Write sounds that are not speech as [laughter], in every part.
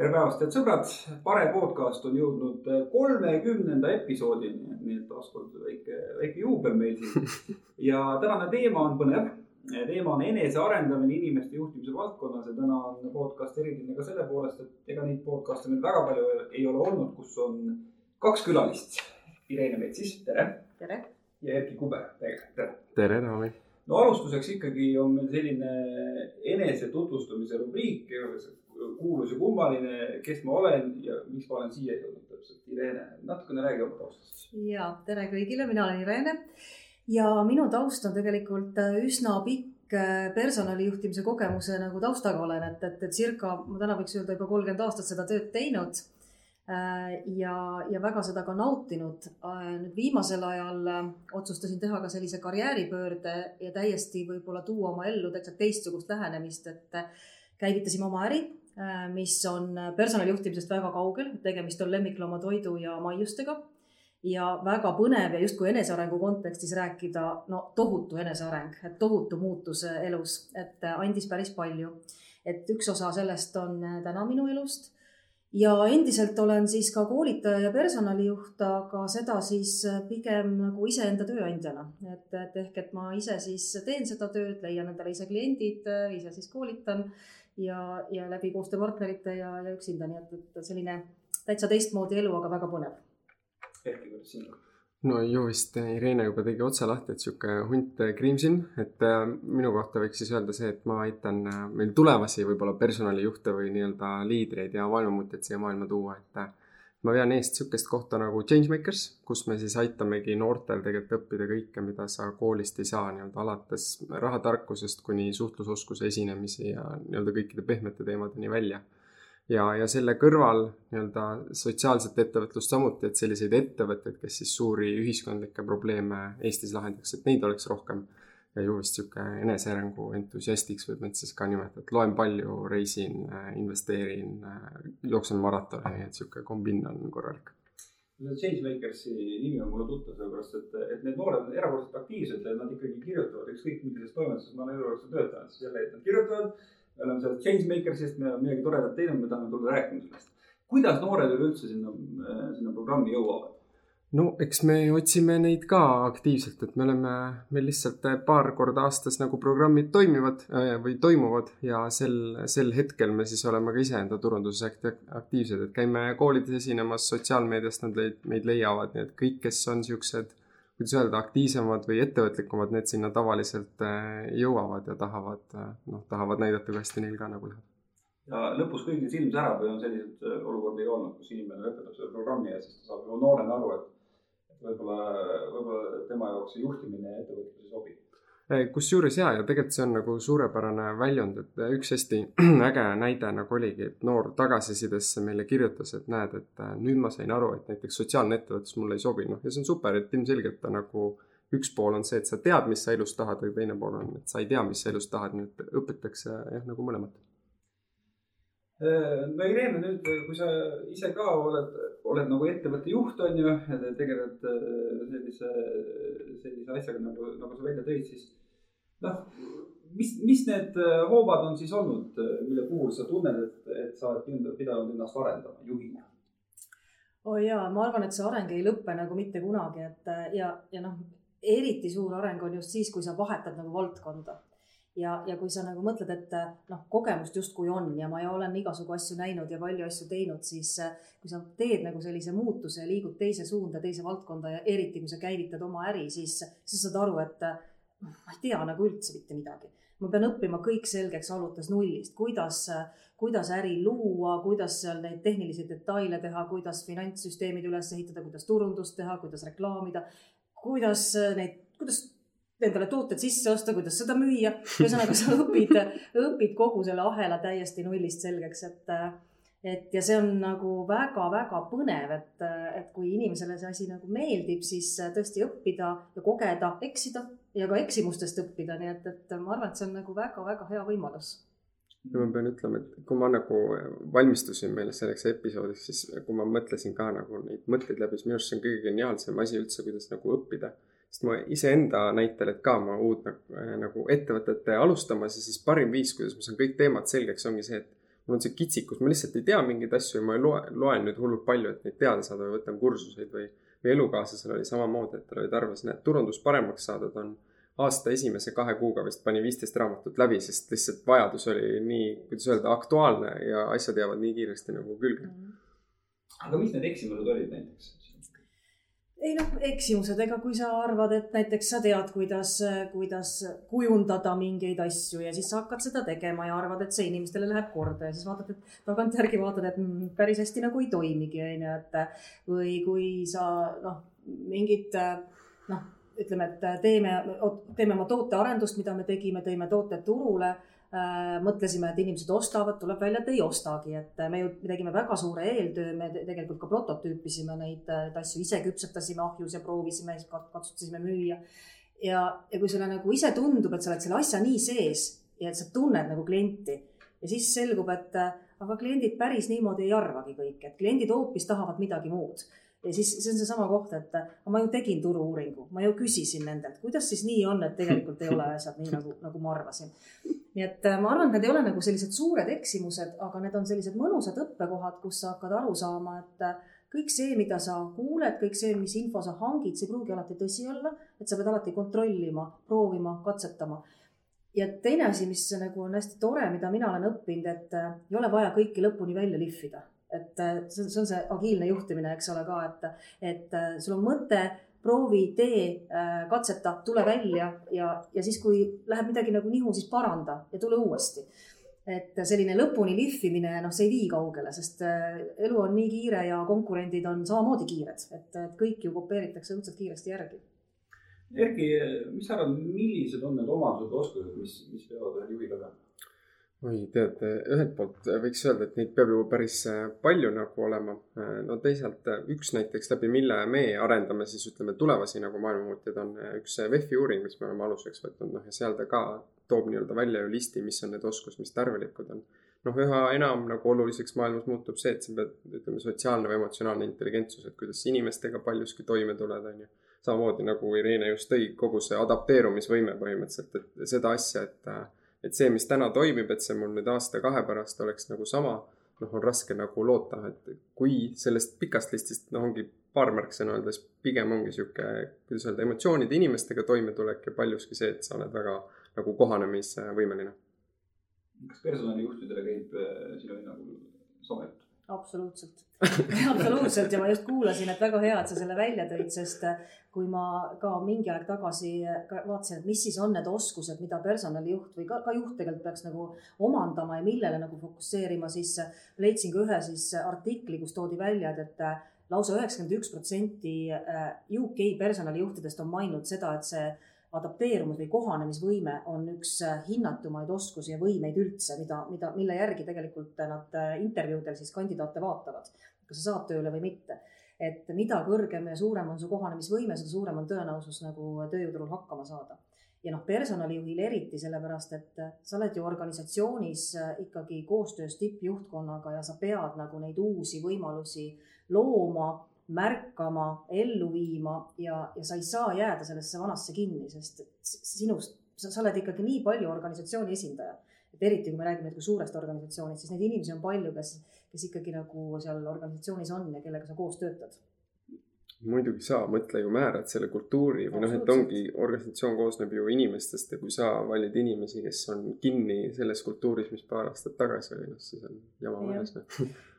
tere päevast, head sõbrad, Pare podcast on jõudnud kolmekümnenda episoodini, nii et taaskord väike, väike juubel meil siin. [laughs] ja tänane teema on põnev. teema on enesearendamine inimeste juhtimise valdkonnas ja täna on podcast eriline ka selle poolest, et ega neid podcast'e meil väga palju ei ole olnud, kus on kaks külalist. Irene Metsis, tere. tere. ja Erkki Kuber, tere. tere, Taavi no alustuseks ikkagi on meil selline enese tutvustamise rubriik kuulus ja kummaline, kes ma olen ja miks ma olen siia jõudnud täpselt. Irene, natukene räägi oma taustast. ja tere kõigile, mina olen Irene ja minu taust on tegelikult üsna pikk äh, personalijuhtimise kogemuse nagu taustaga olen, et, et, et circa ma täna võiks öelda juba kolmkümmend aastat seda tööd teinud. Äh, ja, ja väga seda ka nautinud. nüüd viimasel ajal otsustasin teha ka sellise karjääripöörde ja täiesti võib-olla tuua oma ellu täitsa teistsugust lähenemist, et käivitasime oma äri Äh, mis on personalijuhtimisest väga kaugel, tegemist on lemmikloomatoidu ja maiustega. ja väga põnev ja justkui enesearengu kontekstis rääkida, no tohutu eneseareng, et tohutu muutus elus, et andis päris palju. et üks osa sellest on täna minu elust ja endiselt olen siis ka koolitaja ja personalijuht, aga seda siis pigem nagu iseenda tööandjana, et, et ehk, et ma ise siis teen seda tööd, leian endale ise kliendid, ise siis koolitan ja, ja läbi koostööpartnerite ja, ja üksinda, nii et, et selline täitsa teistmoodi elu, aga väga põnev. Erkki, kuidas sinul? No ju vist Irene juba tegi otse lahti, et sihuke hunt kriimsin, et äh, minu kohta võiks siis öelda see, et ma aitan äh, meil tulevasi võib-olla personalijuhte või nii-öelda liidreid ja maailmamutjaid siia maailma tuua, et äh, ma vean eest niisugust kohta nagu Changemakers, kus me siis aitamegi noortel tegelikult õppida kõike, mida sa koolist ei saa, nii-öelda alates rahatarkusest kuni suhtlusoskuse esinemisi ja nii-öelda kõikide pehmete teemadeni välja. Ja, ja selle kõrval nii-öelda sotsiaalset ettevõtlust samuti, et selliseid ettevõtteid, kes siis suuri ühiskondlikke probleeme Eestis lahendaks, et neid oleks rohkem ja ju vist sihuke enesearengu entusiastiks võib end siis ka nimetada, et loen palju, reisin, investeerin, jooksen maratoni, nii et sihuke kombin on korralik. Changemakersi nimi on mulle tuttav, sellepärast et, et need noored on erakordselt aktiivsed nad ikkagi kirjutavad ükskõik millises toimetuses ma olen elujooksul töötanud, siis jälle, et nad kirjutavad. Me oleme seal Changemakersist, me oleme midagi toredat teinud, me tahame tulla rääkima sellest. kuidas noored üleüldse sinna, sinna programmi jõuavad? no eks me otsime neid ka aktiivselt, et me oleme, meil lihtsalt paar korda aastas nagu programmid toimivad äh, või toimuvad ja sel, sel hetkel me siis oleme ka iseenda turunduses aktiivsed, et käime koolides esinemas, sotsiaalmeediast nad leid, meid leiavad, nii et kõik, kes on siuksed, kuidas öelda, aktiivsemad või ettevõtlikumad, need sinna tavaliselt äh, jõuavad ja tahavad, äh, noh, tahavad näidata, kui hästi neil ka nagu läheb. Ja lõpus kõigil silm särab või on selliseid olukordi ka olnud, kus inimene lõpetab selle programmi ja siis ta saab juba noorena aru, et võib-olla, võib-olla tema jaoks see juhtimine ja ettevõtlus ei sobi kusjuures ja, ja tegelikult see on nagu suurepärane väljund, et üks hästi [clears throat] äge näide nagu oligi, et noor tagasisidesse meile kirjutas, et näed, et äh, nüüd ma sain aru, et näiteks sotsiaalne ettevõtlus mulle ei sobi, noh ja see on super, et ilmselgelt ta nagu üks pool on see, et sa tead, mis sa elus tahad, aga teine pool on, et sa ei tea, mis sa elus tahad, nii et õpitakse jah, nagu mõlemat. Äh, no Irene, nüüd kui sa ise ka oled, oled nagu ettevõtte juht, on ju, tegeled äh, sellise, sellise asjaga nagu, nagu sa välja tõid, siis noh, mis, mis need äh, hoovad on siis olnud, mille puhul sa tunned, et, et sa oled pidanud ennast arendama juhina? oo oh jaa, ma arvan, et see areng ei lõpe nagu mitte kunagi, et ja, ja noh, eriti suur areng on just siis, kui sa vahetad nagu valdkonda ja, ja kui sa nagu mõtled, et noh, kogemust justkui on ja ma olen igasugu asju näinud ja palju asju teinud, siis kui sa teed nagu sellise muutuse, liigud teise suunda, teise valdkonda ja eriti kui sa käivitad oma äri, siis, siis saad aru, et noh, ma ei tea nagu üldse mitte midagi. ma pean õppima kõik selgeks alates nullist, kuidas, kuidas äri luua, kuidas seal neid tehnilisi detaile teha, kuidas finantssüsteemid üles ehitada, kuidas turundust teha, kuidas reklaamida, kuidas neid, kuidas endale tooted sisse osta, kuidas seda müüa. ühesõnaga, sa õpid, õpid kogu selle ahela täiesti nullist selgeks, et, et ja see on nagu väga-väga põnev, et, et kui inimesele see asi nagu meeldib, siis tõesti õppida ja kogeda, eksida ja ka eksimustest õppida, nii et, et ma arvan, et see on nagu väga-väga hea võimalus ja ma pean ütlema, et kui ma nagu valmistusin meile selleks episoodiks, siis kui ma mõtlesin ka nagu neid mõtteid läbi, siis minu arust see on kõige geniaalsem asi üldse, kuidas nagu õppida sest ma iseenda näitel, et ka ma uut nagu, nagu ettevõtet alustamas ja siis parim viis, kuidas ma saan kõik teemad selgeks, ongi see, et mul on see kitsikus, ma lihtsalt ei tea mingeid asju ja ma ei loe, loen nüüd hullult palju, et neid teada saada või võtan kursuseid või, või elukaaslasel oli samamoodi, et tal oli tarvis need turundus paremaks saada, ta on aasta esimese kahe kuuga vist pani viisteist raamatut läbi, sest lihtsalt vajadus oli nii, kuidas öelda, aktuaalne ja asjad jäävad nii kiiresti nagu külge mm. -hmm. aga mis need eksimused olid näiteks? Ei noh, eksimused, ega kui sa arvad, et näiteks sa tead, kuidas, kuidas kujundada mingeid asju ja siis sa hakkad seda tegema ja arvad, et see inimestele läheb korda ja siis vaatad, et tagantjärgi vaatad, et mm, päris hästi nagu ei toimigi, on ju, et või kui sa noh, mingit noh, ütleme, et teeme, teeme oma tootearendust, mida me tegime, tõime tooted turule mõtlesime, et inimesed ostavad, tuleb välja, et ei ostagi, et me ju me tegime väga suure eeltöö, me tegelikult ka prototüüpisime neid, asju, ise küpsetasime ahjus ja proovisime, katsutasime müüa. ja, ja kui sulle nagu ise tundub, et sa oled selle asja nii sees ja et sa tunned nagu klienti ja siis selgub, et aga kliendid päris niimoodi ei arvagi kõik, et kliendid hoopis tahavad midagi muud ja siis see on seesama koht, et ma ju tegin turu-uuringu, ma ju küsisin nendelt, kuidas siis nii on, et tegelikult ei ole [laughs] asjad nii nagu, nagu ma arvasin. nii et äh, ma arvan, et need ei ole nagu sellised suured eksimused, aga need on sellised mõnusad õppekohad, kus sa hakkad aru saama, et äh, kõik see, mida sa kuuled, kõik see, mis info sa hangid, see ei pruugi alati tõsi olla, et sa pead alati kontrollima, proovima, katsetama ja teine asi, mis nagu on hästi tore, mida mina olen õppinud, et äh, ei ole vaja kõiki lõpuni välja lihvida et äh, see, on see agiilne juhtimine, eks ole ka, et, et äh, sul on mõte, proovi, tee, äh, katseta, tule välja ja, ja siis, kui läheb midagi nagu nihu, siis paranda ja tule uuesti. et selline lõpuni lihvimine, noh, see ei vii kaugele, sest elu on nii kiire ja konkurendid on samamoodi kiired, et kõik ju kopeeritakse õudselt kiiresti järgi. Erki, mis sa arvad, millised on need omadused, oskused, mis, mis peavad ühel juhil olema? Oi, tead, ühelt poolt võiks öelda, et neid peab ju päris äh, palju nagu olema. Äh, no teisalt äh, üks näiteks läbi mille me arendame siis ütleme tulevasi nagu maailmamuutjaid on üks VEF-i uuring, mis me oleme aluseks võtnud, noh ja seal ta ka toob nii-öelda välja ju listi, mis on need oskused, mis tarvilikud on. noh, üha enam nagu oluliseks maailmas muutub see, et sa pead, ütleme, sotsiaalne või emotsionaalne intelligentsus, et kuidas inimestega paljuski toime tuled, on ju. samamoodi nagu Irene just tõi, kogu see adapteerumisvõime põhimõtteliselt, et seda asja, et et see, mis täna toimib, et see mul nüüd aasta-kahe pärast oleks nagu sama, noh, on raske nagu loota, et kui sellest pikast listist, noh, ongi paar märksõna öeldes, pigem ongi sihuke, kuidas öelda, emotsioonide, inimestega toimetulek ja paljuski see, et sa oled väga nagu kohanemisvõimeline. kas personalijuhtidele käib äh, sinu hinnangul jutt? Absoluutselt. [laughs] Absoluutselt. Ja ma just kuulasin, et väga hea, et sa selle välja tõid, sest äh, kui ma ka mingi aeg tagasi vaatasin, et mis siis on need oskused, mida personalijuht või ka, ka juht tegelikult peaks nagu omandama ja millele nagu fokusseerima, siis leidsin ka ühe siis artikli, kus toodi välja, et, et äh, lausa üheksakümmend üks protsenti äh, UK personalijuhtidest on maininud seda, et see adapteerumus või kohanemisvõime on üks hinnatumaid oskusi ja võimeid üldse, mida, mida, mille järgi tegelikult nad intervjuudel siis kandidaate vaatavad kas sa saad tööle või mitte. et mida kõrgem ja suurem on su kohanemisvõime, seda suurem on tõenäosus nagu tööjõuturul hakkama saada. ja noh, personalijuhil eriti sellepärast, et sa oled ju organisatsioonis ikkagi koostöös tippjuhtkonnaga ja sa pead nagu neid uusi võimalusi looma märkama, ellu viima ja, ja sa ei saa jääda sellesse vanasse kinni, sest sinust, sa oled ikkagi nii palju organisatsiooni esindaja. et eriti, kui me räägime nagu suurest organisatsioonist, siis neid inimesi on palju, kes kes ikkagi nagu seal organisatsioonis on ja kellega sa koos töötad muidugi sa, mõtle ju määrad selle kultuuri või noh, et ongi, organisatsioon koosneb ju inimestest ja kui sa valid inimesi, kes on kinni selles kultuuris, mis paar aastat tagasi oli, noh siis on jama majas.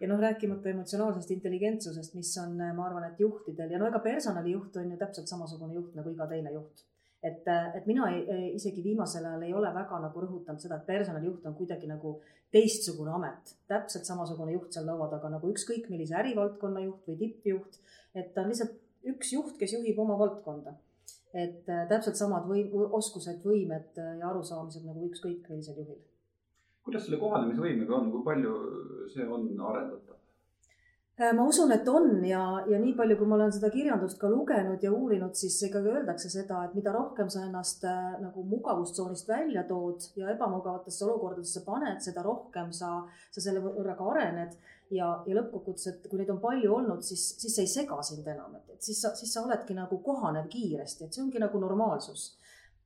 ja noh, rääkimata emotsionaalsest intelligentsusest, mis on, ma arvan, et juhtidel ja no ega personalijuht on ju täpselt samasugune juht nagu iga teine juht et, et mina ei, isegi viimasel ajal ei ole väga nagu rõhutanud seda, et personalijuht on kuidagi nagu teistsugune amet. täpselt samasugune juht seal laua taga nagu ükskõik millise ärivaldkonna juht või tippjuht. Et ta on lihtsalt üks juht, kes juhib oma valdkonda. et äh, täpselt samad või oskused, võimed ja arusaamised nagu ükskõik millisel juhil. kuidas selle kohanemisvõimega on, kui palju see on arendatav? Äh, ma usun, et on ja, ja nii palju, kui ma olen seda kirjandust ka lugenud ja uurinud, siis ikkagi öeldakse seda, et mida rohkem sa ennast äh, nagu mugavustsoonist välja tood ja ebamugavatesse olukordadesse paned, seda rohkem sa, sa selle võrra ka arened. Ja, ja lõppkokkuvõttes, et kui neid on palju olnud, siis, siis see ei sega sind enam, et, et siis sa, siis sa oledki nagu kohanev kiiresti, et see ongi nagu normaalsus.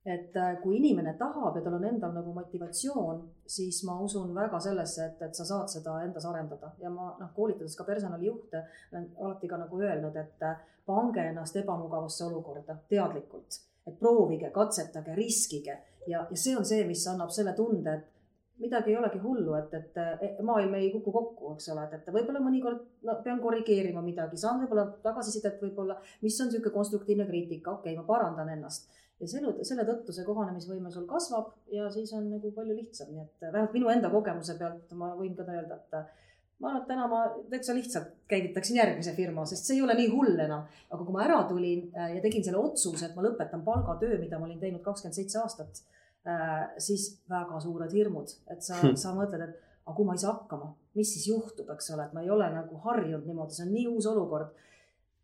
Et äh, kui inimene tahab ja tal on endal nagu motivatsioon, siis ma usun väga sellesse, et, et sa saad seda endas arendada. Ja ma noh, koolitades ka personalijuhte, olen alati ka nagu öelnud, et äh, pange ennast ebamugavasse olukorda teadlikult, et proovige, katsetage, riskige. Ja, ja see on see, mis annab selle tunde, et midagi ei olegi hullu, et, et maailm ei kuku kokku, eks ole, et, et võib-olla mõnikord no, pean korrigeerima midagi, saan võib-olla tagasisidet võib-olla, mis on niisugune konstruktiivne kriitika, okei okay,, ma parandan ennast ja selle, selle tõttu see kohanemisvõime sul kasvab ja siis on nagu palju lihtsam, nii et vähemalt minu enda kogemuse pealt ma võin ka öelda, et ma arvan, et täna ma täitsa lihtsalt käivitaksin järgmise firma, sest see ei ole nii hull enam. aga kui ma ära tulin äh, ja tegin selle otsuse, et ma lõpetan palgatöö, mida ma olin teinud kakskümmend seitse aastat, siis väga suured hirmud, et sa hmm., sa mõtled, et aga kui ma ei saa hakkama, mis siis juhtub, eks ole, et ma ei ole nagu harjunud niimoodi, see on nii uus olukord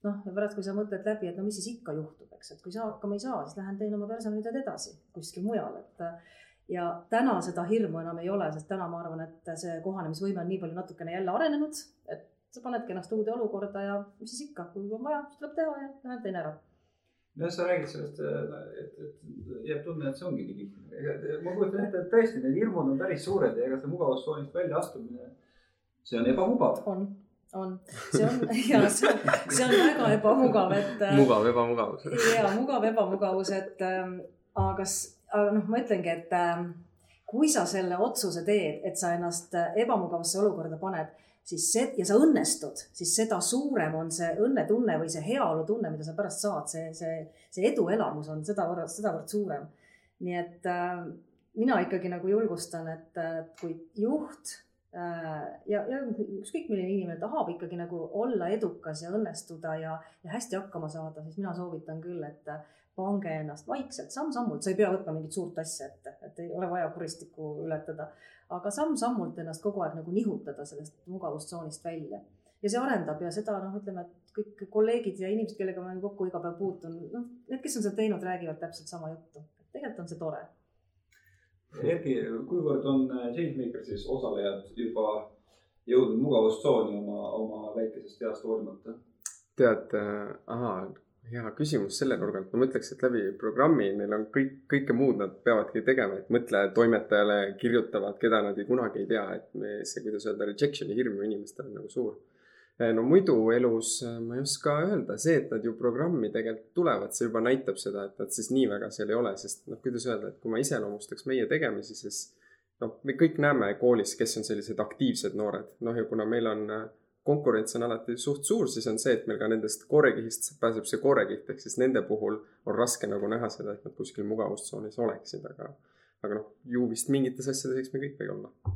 noh, ja pärast, kui sa mõtled läbi, et no mis siis ikka juhtub, eks, et kui sa hakkama ei saa, siis lähen teen oma personalitööd edasi kuskil mujal, et. ja täna seda hirmu enam ei ole, sest täna ma arvan, et see kohanemisvõime on nii palju natukene jälle arenenud, et sa panedki ennast uude olukorda ja mis siis ikka, kui on vaja, siis tuleb teha ja lähen teen ära nojah, sa räägid sellest, et, et jääb tunne, et see ongi nii lihtne. ma kujutan ette, et tõesti need hirmud on päris suured ja ega see mugavustsoonist välja astumine, see on ebamugav. on on, see on [laughs] ja see on, see on väga ebamugav, et. Äh, mugav ebamugavus. ja mugav ebamugavus, et ähm, aga, aga noh, ma ütlengi, et ähm, kui sa selle otsuse teed, et sa ennast äh, ebamugavasse olukorda paned, siis see ja sa õnnestud, siis seda suurem on see õnnetunne või see heaolutunne, mida sa pärast saad, see, see, see eduelamus on sedavõrd, sedavõrd suurem. nii et äh, mina ikkagi nagu julgustan, et kui juht Äh, ja, ja ükskõik milline inimene tahab ikkagi nagu olla edukas ja õnnestuda ja, ja hästi hakkama saada, siis mina soovitan küll, et pange ennast vaikselt, samm-sammult, sa ei pea võtma mingit suurt asja ette, et ei ole vaja kuristikku ületada. aga samm-sammult ennast kogu aeg nagu nihutada sellest mugavustsoonist välja. ja see arendab ja seda noh, ütleme, et kõik kolleegid ja inimesed, kellega ma kokku iga päev puutun, noh, need, kes on seda teinud, räägivad täpselt sama juttu. tegelikult on see tore Erki, kuivõrd on äh, Changemakersis osalejad juba jõudnud mugavustsooni oma, oma väikesest east hoolimata? tead äh,, ahaa, hea küsimus selle nurga alt, ma mõtleks, et läbi programmi neil on kõik, kõike muud nad peavadki tegema, et mõtle toimetajale kirjutavad, keda nad ei kunagi ei tea, et me, see, kuidas öelda, rejection'i hirm inimestel on nagu suur. Eh, no muidu elus eh, ma ei oska öelda, see, et nad ju programmi tegelikult tulevad, see juba näitab seda, et nad siis nii väga seal ei ole, sest noh, kuidas öelda, et kui ma iseloomustaks meie tegemisi, siis noh, me kõik näeme koolis, kes on sellised aktiivsed noored, noh ja kuna meil on eh, konkurents on alati suht suur, siis on see, et meil ka nendest koorekihist pääseb see koorekiht, ehk siis nende puhul on raske nagu näha seda, et nad kuskil mugavustsoonis oleksid, aga, aga noh, ju vist mingites asjades, eks me kõik või olla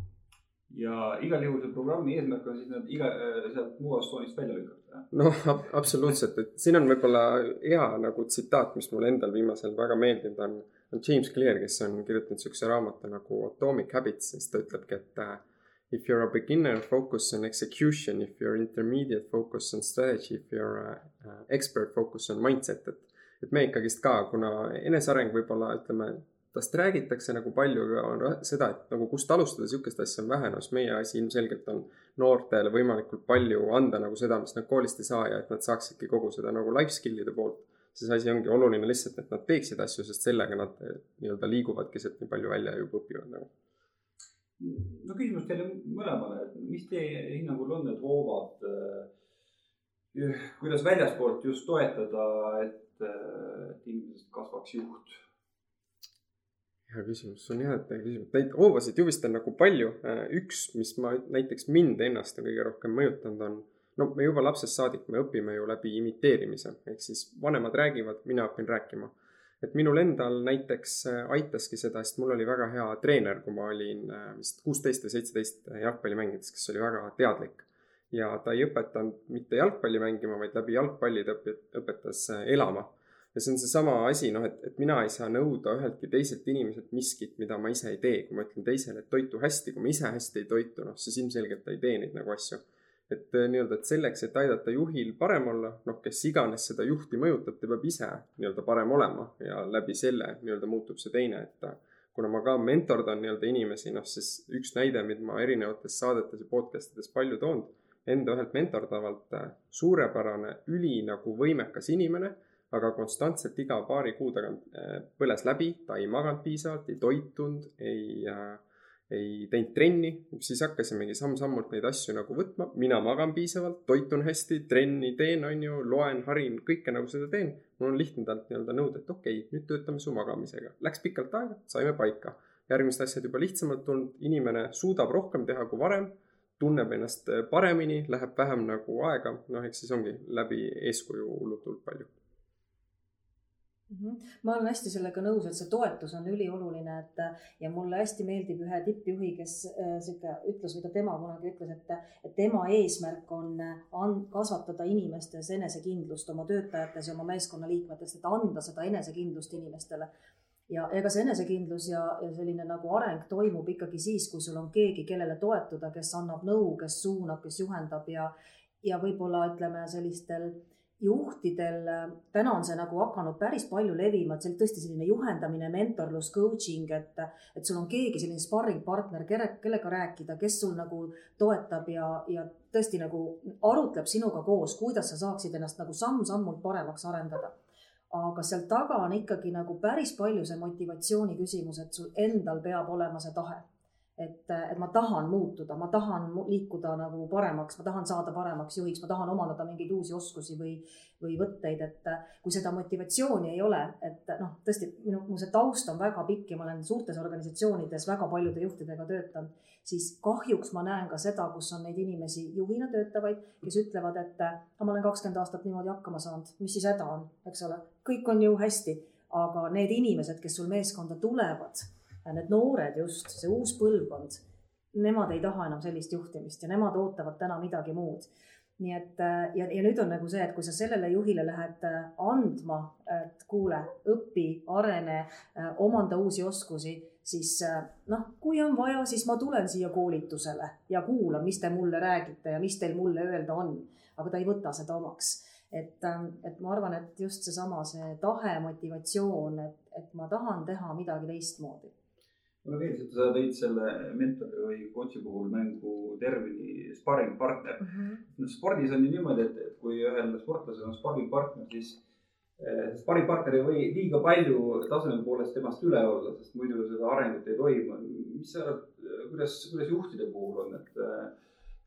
ja igal juhul see programmi eesmärk on siis nad iga, äh, sealt mugavustsoonist välja lükata. noh ab, absoluutselt, et siin on võib-olla hea nagu tsitaat, mis mulle endal viimasel väga meeldinud on, on James Clear, kes on kirjutanud siukse raamatu nagu Atomic Habits, siis ta ütlebki, et uh, if you are a beginner, focus on execution, if you are intermediate, focus on strategy, if you are a, uh, expert, focus on mindset, et et me ikkagist ka, kuna eneseareng võib-olla ütleme tast räägitakse nagu palju, aga on seda, et nagu kust alustada, sihukest asja on vähe, no siis meie asi ilmselgelt on noortele võimalikult palju anda nagu seda, mis nad koolist ei saa ja et nad saaksidki kogu seda nagu life skill'ide poolt. siis asi ongi oluline lihtsalt, et nad teeksid asju, sest sellega nad eh, nii-öelda liiguvadki sealt nii palju välja ja juba õpivad nagu. No küsimus teile mõlemale, mis teie hinnangul on need hoovad, eh, kuidas väljaspoolt just toetada, et, eh, et inimesest kasvaks juht hea küsimus, see on jah, et küsimus, neid hoobasid ju vist on nagu palju. Äh, üks, mis ma näiteks mind ennast on kõige rohkem mõjutanud, on no me juba lapsest saadik, me õpime ju läbi imiteerimise, ehk siis vanemad räägivad, mina õpin rääkima. Et minul endal näiteks äh, aitaski seda, sest mul oli väga hea treener, kui ma olin äh, vist kuusteist või seitseteist jalgpalli mängides, kes oli väga teadlik. ja ta ei õpetanud mitte jalgpalli mängima, vaid läbi jalgpalli ta õpetas elama ja see on seesama asi, noh, et, et mina ei saa nõuda üheltki teiselt inimeselt miskit, mida ma ise ei tee. kui ma ütlen teisele, et toitu hästi, kui ma ise hästi ei toitu, noh, siis ilmselgelt ta ei tee neid nagu asju. Et eh, nii-öelda, et selleks, et aidata juhil parem olla, noh, kes iganes seda juhti mõjutab, ta peab ise nii-öelda parem olema ja läbi selle nii-öelda muutub see teine, et kuna ma ka mentordan nii-öelda inimesi, noh, siis üks näide, mida ma erinevates saadetes ja podcast ides palju toonud, enda ühelt mentordavalt suurepärane, üli nagu võimekas inimene aga konstantselt iga paari kuu tagant äh, põles läbi, ta ei maganud piisavalt, ei toitunud, ei äh, ei teinud trenni, siis hakkasimegi samm-sammult neid asju nagu võtma. mina magan piisavalt, toitun hästi, trenni teen, on ju, loen, harin, kõike nagu seda teen. mul on lihtne talt nii-öelda nõuda, et okei okay,, nüüd töötame su magamisega. Läks pikalt aega, saime paika. järgmised asjad juba lihtsamalt tulnud, inimene suudab rohkem teha kui varem, tunneb ennast paremini, läheb vähem nagu aega, noh, eks siis ongi läbi eeskuju hullult hullult palju. Ma olen hästi sellega nõus, et see toetus on ülioluline, et ja mulle hästi meeldib ühe tippjuhi, kes äh, sihuke ütles ta tema kunagi ütles, et, et tema eesmärk on an-, kasvatada inimestes enesekindlust oma töötajates ja oma meeskonnaliikmetes, et anda seda enesekindlust inimestele. ja ega see enesekindlus ja, ja selline nagu areng toimub ikkagi siis, kui sul on keegi, kellele toetuda, kes annab nõu, kes suunab, kes juhendab ja, ja võib-olla ütleme sellistel juhtidel, täna on see nagu hakanud päris palju levima, et see on tõesti selline juhendamine, mentorlus, coaching, et, et sul on keegi selline sparringpartner, kelle, kellega rääkida, kes sul nagu toetab ja, ja tõesti nagu arutleb sinuga koos, kuidas sa saaksid ennast nagu samm-sammult paremaks arendada. aga seal taga on ikkagi nagu päris palju see motivatsiooni küsimus, et sul endal peab olema see tahe et, et ma tahan muutuda, ma tahan liikuda nagu paremaks, ma tahan saada paremaks juhiks, ma tahan omandada mingeid uusi oskusi või, või võtteid, et kui seda motivatsiooni ei ole, et noh, tõesti minu, mu see taust on väga pikk ja ma olen suurtes organisatsioonides väga paljude juhtidega töötanud, siis kahjuks ma näen ka seda, kus on neid inimesi juhina töötavaid, kes ütlevad, et ma olen kakskümmend aastat niimoodi hakkama saanud, mis siis häda on, eks ole, kõik on ju hästi, aga need inimesed, kes sul meeskonda tulevad need noored just, see uus põlvkond, nemad ei taha enam sellist juhtimist ja nemad ootavad täna midagi muud. nii et ja, ja nüüd on nagu see, et kui sa sellele juhile lähed äh, andma, et kuule, õpi, arene, äh, omanda uusi oskusi, siis äh, noh, kui on vaja, siis ma tulen siia koolitusele ja kuulan, mis te mulle räägite ja mis teil mulle öelda on. aga ta ei võta seda omaks et, et ma arvan, et just seesama, see tahe, motivatsioon, et, et ma tahan teha midagi teistmoodi mulle meeldis, et sa tõid selle mentori või coach'i puhul mängu termini sparring partner mm. -hmm. no spordis on ju niimoodi, et, et kui ühel sportlasel on sparring partner, siis eh, sparring partner ei või liiga palju taseme poolest temast üle olla, sest muidu seda arengut ei toimu. mis sa arvad, kuidas, kuidas juhtide puhul on, et eh,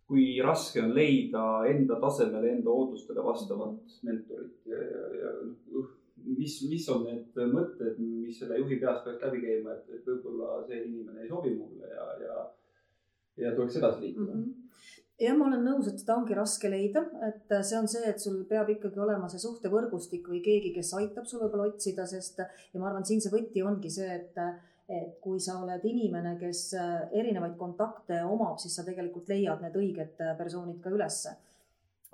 kui raske on leida enda tasemele, enda ootustele vastavat mentorit ja, ja, ja noh, mis, mis on need mõtted, mis selle juhi peast peaks läbi käima, et, et võib-olla see inimene ei sobi mulle ja, ja, ja tuleks edasi liikuda mm? -hmm jah, ma olen nõus, et seda ongi raske leida, et see on see, et sul peab ikkagi olema see suhtevõrgustik või keegi, kes aitab sul võib-olla otsida, sest ja ma arvan, siin see võti ongi see, et et kui sa oled inimene, kes erinevaid kontakte omab, siis sa tegelikult leiad need õiged persoonid ka ülesse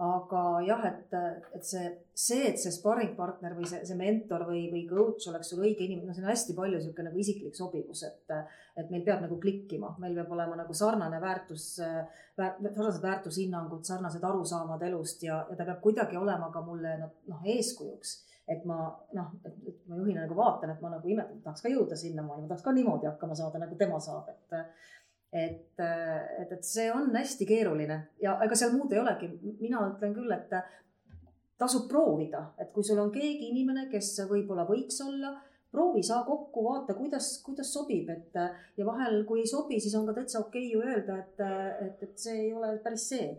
aga jah, et, et see, see, et see sparringpartner või see, see mentor või, või coach oleks sul õige inimene, no see on hästi palju niisugune nagu isiklik sobivus, et, et meil peab nagu klikkima, meil peab olema nagu sarnane väärtus väär,, sarnased väärtushinnangud, sarnased arusaamad elust ja, ja ta peab kuidagi olema ka mulle noh, noh eeskujuks. et ma noh, et ma juhina nagu vaatan, et ma nagu imetlen, tahaks ka jõuda sinnamaani, ma tahaks ka niimoodi hakkama saada, nagu tema saab, et et, et, et see on hästi keeruline ja ega seal muud ei olegi. mina ütlen küll, et tasub proovida, et kui sul on keegi inimene, kes võib-olla võiks olla, proovi, saa kokku, vaata, kuidas, kuidas sobib, et ja vahel, kui ei sobi, siis on ka täitsa okei okay ju öelda, et, et, et see ei ole päris see.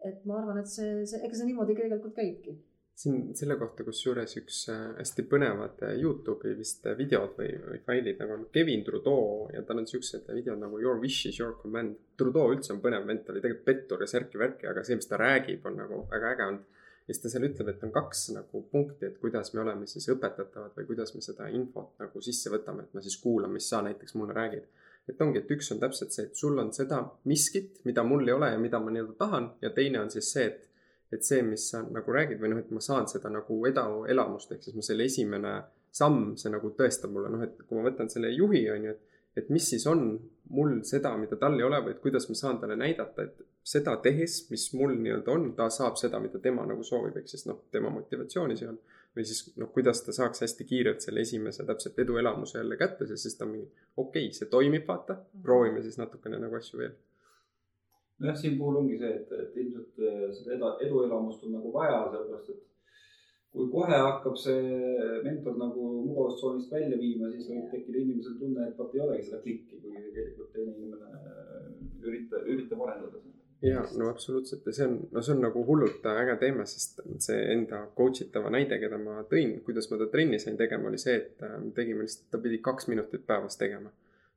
et ma arvan, et see, see, ega see niimoodi tegelikult käibki siin selle kohta, kusjuures üks äh, hästi põnevad äh, Youtube'i vist äh, videod või, või failid nagu on Kevin Trudeau ja tal on siuksed videod nagu Your wish is your command. Trudeau üldse on põnev vend, ta oli tegelikult pettur ja särki-värki, aga see, mis ta räägib, on nagu väga äge olnud. ja siis ta seal ütleb, et on kaks nagu punkti, et kuidas me oleme siis õpetatavad või kuidas me seda infot nagu sisse võtame, et ma siis kuulan, mis sa näiteks mulle räägid et ongi, et üks on täpselt see, et sul on seda miskit, mida mul ei ole ja mida ma nii-öelda tahan ja teine on siis see, et et see, mis sa nagu räägid või noh, et ma saan seda nagu edaelamust, ehk siis ma selle esimene samm, see nagu tõestab mulle, noh, et kui ma võtan selle juhi, on ju, et et mis siis on mul seda, mida tal ei ole või et kuidas ma saan talle näidata, et seda tehes, mis mul nii-öelda on, ta saab seda, mida tema nagu soovib, ehk siis noh, tema motivatsiooni seal. või siis noh, kuidas ta saaks hästi kiirelt selle esimese täpselt eduelamuse jälle kätte, sest siis ta on mingi, okei okay,, see toimib, vaata, proovime siis natukene nagu asju veel nojah, siin puhul ongi see, et, et ilmselt äh, seda edu, eduelamust on nagu vaja, sellepärast et kui kohe hakkab see mentor nagu mugavustsoonist välja viima, siis võib tekkida inimesel tunne, et vot ei olegi seda klikki, kui tegelikult teine inimene üritab, üritab arendada seda ja no absoluutselt ja see on, no see on nagu hullult äge teema, sest see enda coach itava näide, keda ma tõin, kuidas ma ta trenni sain tegema, oli see, et äh, me tegime lihtsalt, ta pidi kaks minutit päevas tegema.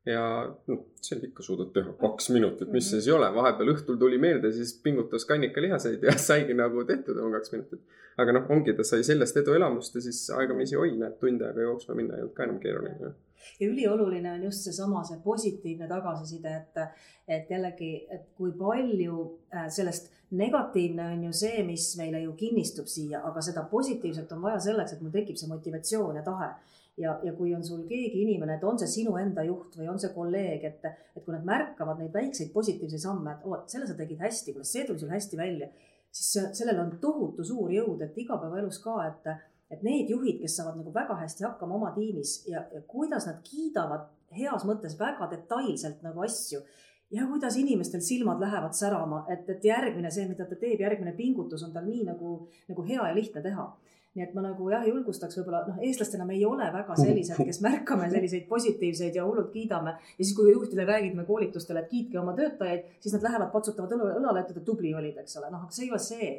Ja noh, see ikka suudad teha kaks minutit, mis see siis ei ole, vahepeal õhtul tuli meelde, siis pingutas kannikalihaseid ja [laughs] saigi nagu tehtud oma kaks minutit. aga noh, ongi, ta sai sellest eduelamust ja siis aegamisi, oi, näed, tund aega jooksma minna ei olnud ka enam keeruline. Ja ülioluline on just seesama, see positiivne tagasiside, et, et jällegi, et kui palju äh, sellest negatiivne on ju see, mis meile ju kinnistub siia, aga seda positiivset on vaja selleks, et mul tekib see motivatsioon ja tahe ja, ja kui on sul keegi inimene, et on see sinu enda juht või on see kolleeg, et, et kui nad märkavad neid väikseid positiivseid samme, et oo, selle sa tegid hästi, kuidas see tuli sul hästi välja, siis sellel on tohutu suur jõud, et igapäevaelus ka, et et need juhid, kes saavad nagu väga hästi hakkama oma tiimis ja, ja kuidas nad kiidavad heas mõttes väga detailselt nagu asju ja kuidas inimestel silmad lähevad särama, et, et järgmine, see, mida ta teeb, järgmine pingutus on tal nii nagu, nagu hea ja lihtne teha nii et ma nagu jah, julgustaks võib-olla noh, eestlastena me ei ole väga sellised, kes märkame selliseid positiivseid ja hullult kiidame. ja siis, kui juhtidele räägime koolitustel, et kiitke oma töötajaid, siis nad lähevad, patsutavad õlale, ütlevad, et tubli olid, eks ole, noh, aga see ei ole see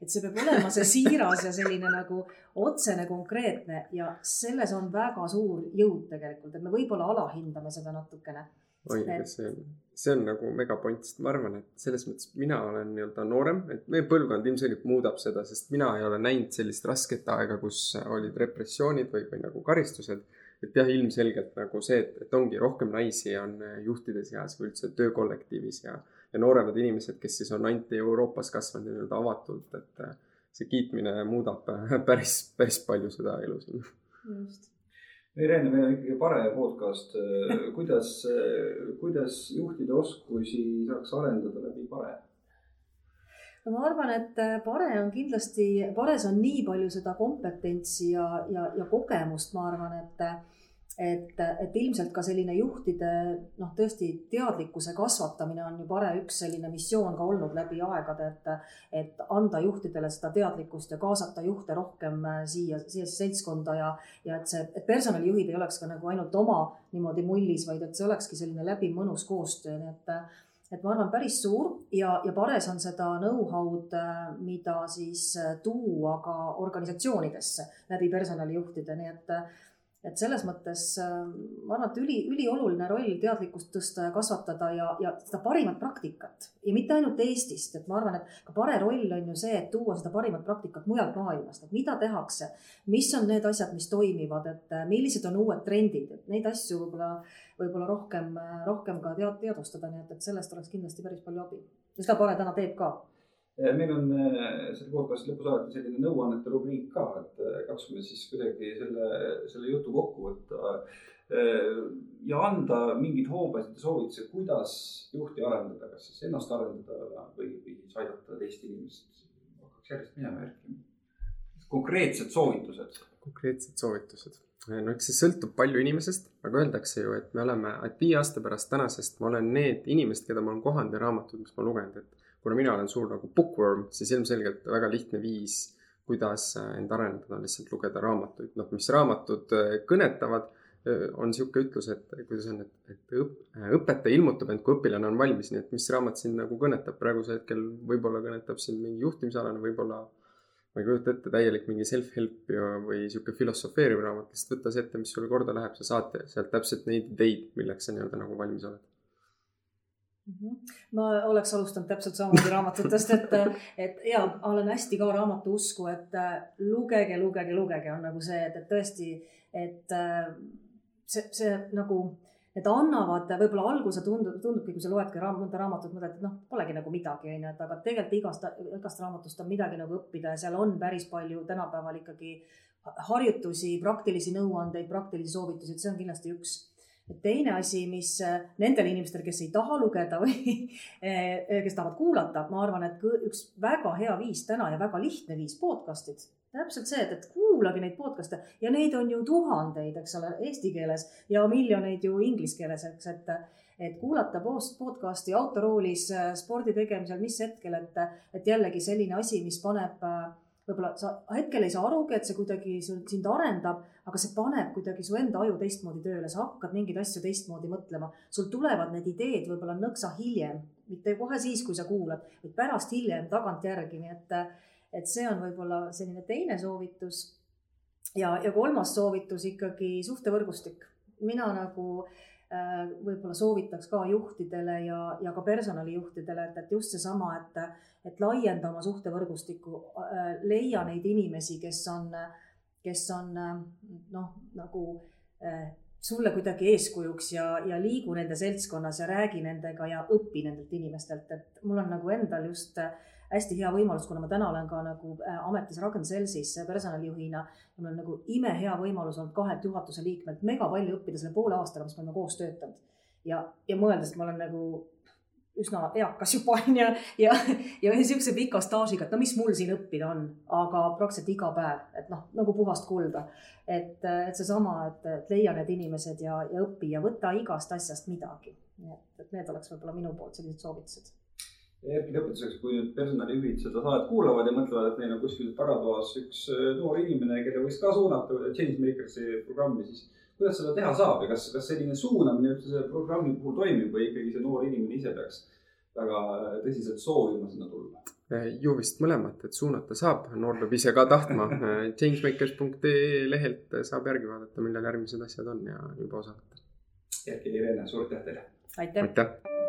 et see peab olema see siiras ja selline nagu otsene, konkreetne ja selles on väga suur jõud tegelikult, et me võib-olla alahindame seda natukene. Oi, see on, see on nagu megapoint, sest ma arvan, et selles mõttes mina olen nii-öelda noorem, et meie põlvkond ilmselgelt muudab seda, sest mina ei ole näinud sellist rasket aega, kus olid repressioonid või, või nagu karistused et jah, ilmselgelt nagu see, et, et ongi rohkem naisi on juhtide seas või üldse töökollektiivis ja ja nooremad inimesed, kes siis on ainult Euroopas kasvanud nii-öelda avatult, et äh, see kiitmine muudab äh, [laughs] päris, päris palju seda elu siin. just. Irene, meil on ikkagi Pare podcast. [laughs] Kuidas, kuidas juhtide oskusi saaks arendada läbi Pare? no ma arvan, et Pare on kindlasti, Pares on nii palju seda kompetentsi ja, ja, ja kogemust, ma arvan, et et, et ilmselt ka selline juhtide noh, tõesti teadlikkuse kasvatamine on ju Pare üks selline missioon ka olnud läbi aegade, et, et anda juhtidele seda teadlikkust ja kaasata juhte rohkem äh, siia, siia seltskonda ja, ja et see, et personalijuhid ei oleks ka nagu ainult oma niimoodi mullis, vaid et see olekski selline läbiv mõnus koostöö, nii et et ma arvan, päris suur ja, ja Pares on seda know-how'd, äh, mida siis äh, tuua ka organisatsioonidesse läbi personalijuhtide, nii et et selles mõttes äh, ma arvan, et üli, ülioluline roll teadlikkust tõsta ja kasvatada ja, ja seda parimat praktikat. Ja mitte ainult Eestist, et ma arvan, et ka Pare roll on ju see, et tuua seda parimat praktikat mujalt maailmast, et mida tehakse, mis on need asjad, mis toimivad, et äh, millised on uued trendid, et neid asju võib-olla, võib-olla rohkem, rohkem ka tead, teadvustada, nii et, et sellest oleks kindlasti päris palju abi. ja seda Pare täna teeb ka meil on eh, selle podcast'i lõpus alati selline nõuannete rubriik ka, et eh, katsume siis kuidagi selle, selle jutu kokku võtta. ja anda mingeid hoobasid ja soovitusi, kuidas juhti arendada, kas siis ennast arendada või, või siis aidata teist inimest. hakkaks järjest minema järgi. konkreetsed soovitused. konkreetsed soovitused no eks see sõltub palju inimesest, aga öeldakse ju, et me oleme, et viie aasta pärast tänasest ma olen need inimesed, keda ma olen kohanud ja raamatud, mis ma lugenud, et kuna mina olen suur nagu bookworm, siis ilmselgelt väga lihtne viis, kuidas äh, end arendada, on lihtsalt lugeda raamatuid. noh, mis raamatud äh, kõnetavad, äh, on niisugune ütlus, et kuidas on, et, et õpetaja ilmutab end, kui õpilane on valmis, nii et mis raamat sind nagu kõnetab praegusel hetkel, võib-olla kõnetab sind mingi juhtimisalane, võib-olla ma ei kujuta ette, täielik mingi self-help ja, või sihuke filosofeeriv raamat, lihtsalt võta see ette, mis sulle korda läheb, sa saad sealt täpselt neid ideid, milleks sa nii-öelda nagu valmis oled. Ma oleks alustanud täpselt samamoodi raamatutest, et, et ja olen hästi ka raamatu usku, et äh, lugege, lugege, lugege on nagu see, et, et tõesti, et äh, see, see nagu, need annavad, võib-olla alguse tundub, tundubki, kui sa loedki raam, mõnda raamatut, mõtled, et noh, polegi nagu midagi, onju, et aga tegelikult igast, igast raamatust on midagi nagu õppida ja seal on päris palju tänapäeval ikkagi harjutusi, praktilisi nõuandeid, praktilisi soovitusi, et see on kindlasti üks teine asi, mis äh, nendele inimestele, kes ei taha lugeda või [laughs] äh, äh, kes tahavad kuulata, ma arvan, et üks väga hea viis täna ja väga lihtne viis podcast'id. täpselt see, et, et kuulage neid podcast'e ja neid on ju tuhandeid, eks ole, eesti keeles ja miljoneid ju inglise keeles, eks, et et kuulata podcast'i autoroolis spordi tegemisel, mis hetkel, et, et jällegi selline asi, mis paneb võib-olla sa hetkel ei saa arugi, et see kuidagi sind arendab, aga see paneb kuidagi su enda aju teistmoodi tööle, sa hakkad mingeid asju teistmoodi mõtlema. sul tulevad need ideed võib-olla nõksa hiljem, mitte kohe siis, kui sa kuulad, vaid pärast hiljem tagantjärgi, nii et, et see on võib-olla selline teine soovitus. ja, ja kolmas soovitus ikkagi suhtevõrgustik. mina nagu äh, võib-olla soovitaks ka juhtidele ja, ja ka personalijuhtidele, et, et just seesama, et et laienda oma suhtevõrgustikku, äh, leia neid inimesi, kes on, kes on äh, noh, nagu äh, sulle kuidagi eeskujuks ja, ja liigu nende seltskonnas ja räägi nendega ja õpi nendelt inimestelt, et mul on nagu endal just hästi hea võimalus, kuna ma täna olen ka nagu ametis Ragn Selsis personalijuhina ja mul on nagu imehea võimalus olnud kahelt juhatuse liikmelt mega palju õppida selle poole aastaga, mis me oleme koos töötanud. ja, ja mõeldes, et ma olen nagu üsna eakas juba onju ja, ja niisuguse pika staažiga, et no mis mul siin õppida on, aga praktiliselt iga päev, et noh, nagu puhast kulda. et, et seesama, et, et leia need inimesed ja, ja õpi ja võta igast asjast midagi. et, et need oleks võib-olla minu poolt sellised soovitused. Erki lõpetuseks, kui nüüd personalijuhid seda saadet kuulavad ja mõtlevad, et neil on kuskil tagatoas üks äh, noor inimene, kelle võiks ka suunata Changemakersi programmi, siis kuidas seda teha saab ja kas, kas selline suunamine üldse selle programmi puhul toimib või ikkagi see noor inimene ise peaks väga tõsiselt soovima sinna tulla? Eh, ju vist mõlemat, et suunata saab, noor peab ise ka tahtma. [laughs] Changemakers.ee lehelt saab järgi vaadata, millal järgmised asjad on ja juba osaleda. Erki ja Irene, suur aitäh teile! aitäh, aitäh.!